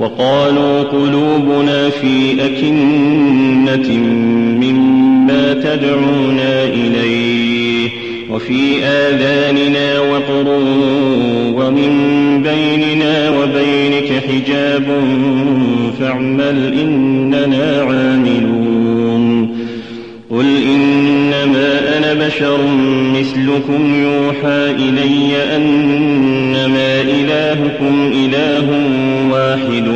وقالوا قلوبنا في أكنة مما تدعونا إليه وفي آذاننا وقر ومن بيننا وبينك حجاب فاعمل إننا عاملون. بشر مثلكم يوحى إلي أنما إلهكم إله واحد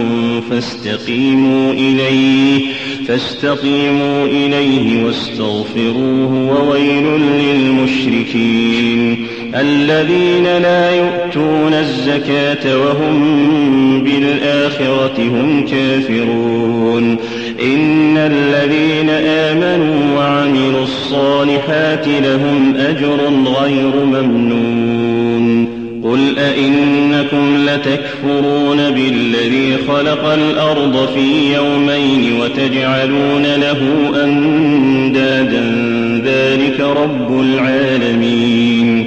فاستقيموا إليه فاستقيموا إليه واستغفروه وويل للمشركين. الذين لا يؤتون الزكاة وهم بالآخرة هم كافرون. إن الذين آمنوا وعملوا الصالحات لهم أجر غير ممنون. قل أئنكم لتكفرون بالذي خلق الأرض في يومين وتجعلون له أندادا. ذلك رب العالمين.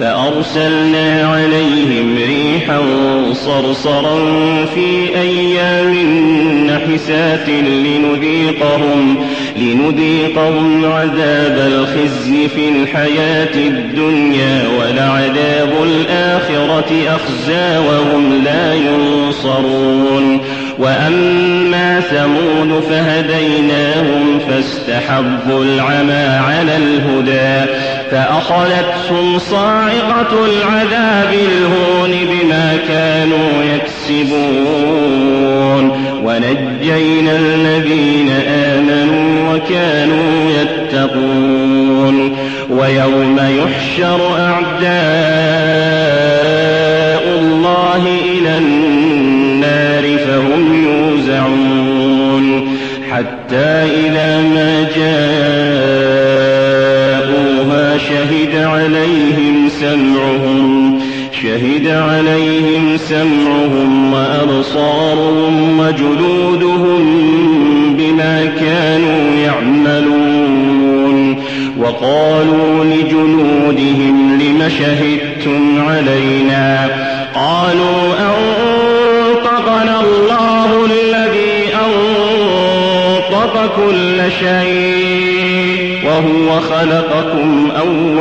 فأرسلنا عليهم ريحا صرصرا في أيام نحسات لنذيقهم لنذيقهم عذاب الخزي في الحياة الدنيا ولعذاب الآخرة أخزى وهم لا ينصرون. وأما ثمود فهديناهم فاستحبوا العمى على الهدى. فأخذتهم صاعقة العذاب الهون بما كانوا يكسبون. ونجينا الذين آمنوا وكانوا يتقون. ويوم يحشر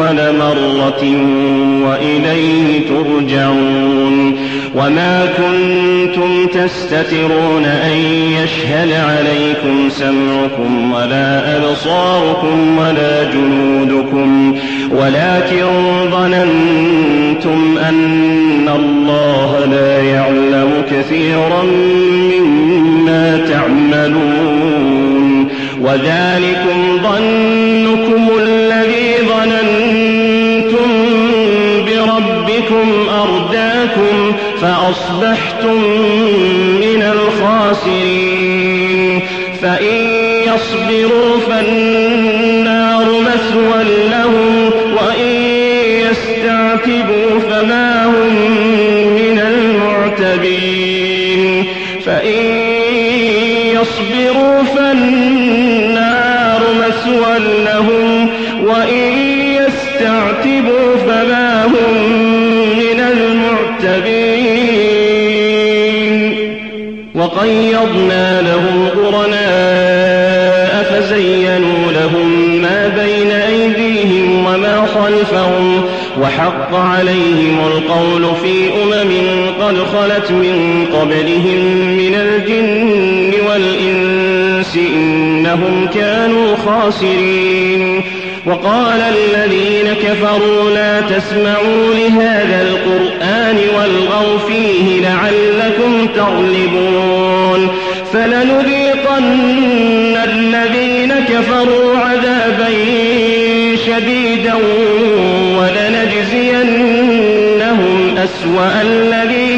أول مرة وإليه ترجعون وما كنتم تستترون أن يشهد عليكم سمعكم ولا أبصاركم ولا جنودكم ولكن ظننتم أن الله لا يعلم كثيرا مما تعملون وذلكم ظنكم بربكم أرداكم فأصبحتم من الخاسرين. فإن يصبروا فالنار مثوى وقيضنا لهم قرناء فزينوا لهم ما بين أيديهم وما خلفهم وحق عليهم القول في أمم قد خلت من قبلهم من الجن والإنس إنهم كانوا خاسرين وقال الذين كفروا لا تسمعوا لهذا فلنذيقن الذين كفروا عذابا شديدا ولنجزينهم أسوأ الذي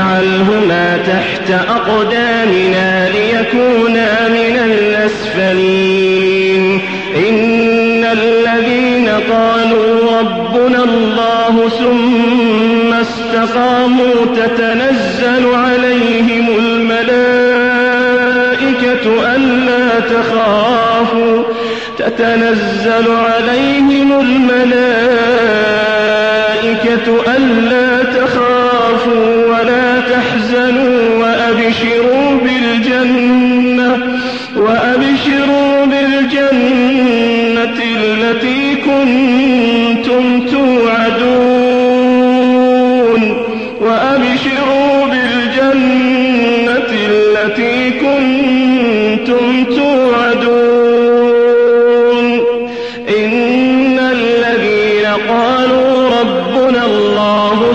نجعلهما تحت أقدامنا ليكونا من الأسفلين. إن الذين قالوا ربنا الله ثم استقاموا تتنزل عليهم الملائكة ألا تخافوا. تتنزل عليهم الملائكة ألا تخافوا.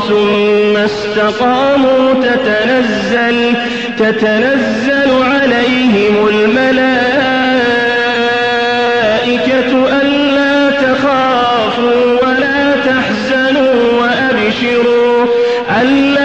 ثم استقاموا تتنزل تتنزل عليهم الملائكة ألا تخافوا ولا تحزنوا وأبشروا ألا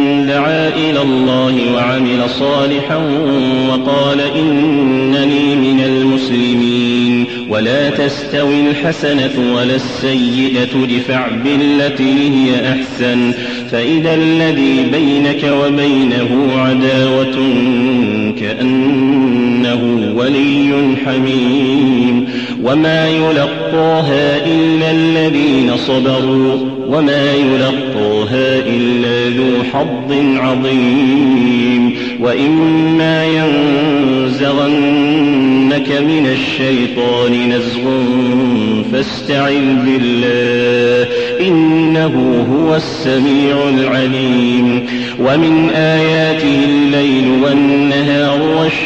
إلى الله وعمل صالحا وقال إنني من المسلمين. ولا تستوي الحسنة ولا السيئة ادفع بالتي هي أحسن. فإذا الذي بينك وبينه عداوة كأنه ولي حميم. وما يلقاها إلا الذين صبروا وما يلقاها إلا ذو حظ عظيم وإما ينزغنك من الشيطان نزغ فاستعذ بالله إنه هو السميع العليم ومن آياته الليل والنهار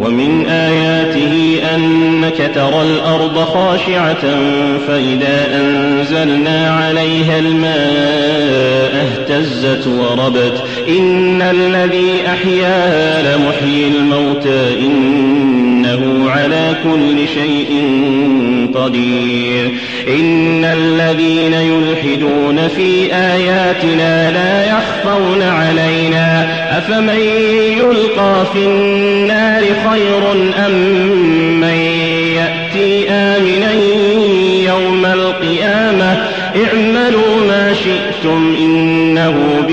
ومن آياته أنك ترى الأرض خاشعة فإذا أنزلنا عليها الماء اهتزت وربت. إن الذي أحياها لمحيي الموتى. إنه على كل شيء قدير. إن الذين يلحدون في آياتنا لا يخفون علينا. أفمن يلقى في النار خير أم من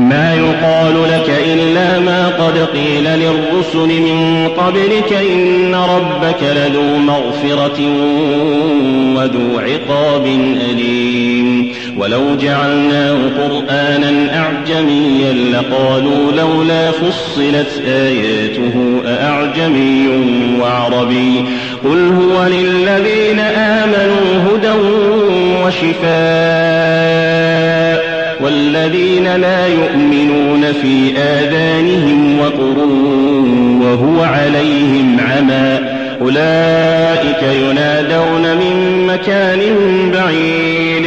ما يقال لك إلا ما قد قيل للرسل من قبلك إن ربك لذو مغفرة وذو عقاب أليم. ولو جعلناه قرآنا أعجميا لقالوا لولا فصلت آياته أأعجمي وعربي. قل هو للذين آمنوا هدى وشفاء. والذين لا يؤمنون في آذانهم وقر وهو عليهم عمى أولئك ينادون من مكان بعيد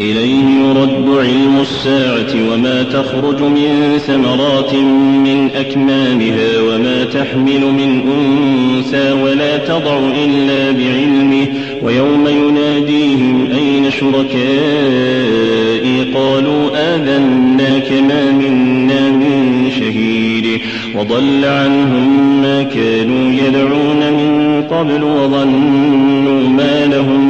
إليه يرد علم الساعة وما تخرج من ثمرات من أكمامها وما تحمل من أنثى ولا تضع إلا بعلمه ويوم يناديهم أين شركائي؟ قالوا آذناك ما منا من شهيد. وضل عنهم ما كانوا يدعون من قبل وظنوا ما لهم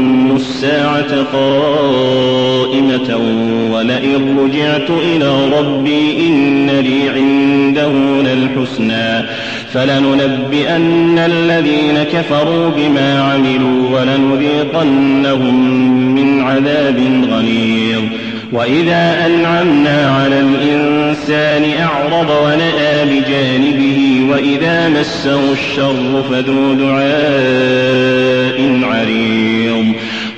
الساعة قائمة ولئن رجعت إلى ربي إن لي عنده للحسنى فلننبئن الذين كفروا بما عملوا ولنذيقنهم من عذاب غليظ. وإذا أنعمنا على الإنسان أعرض ونأى بجانبه وإذا مسه الشر فذو دعاء عريض.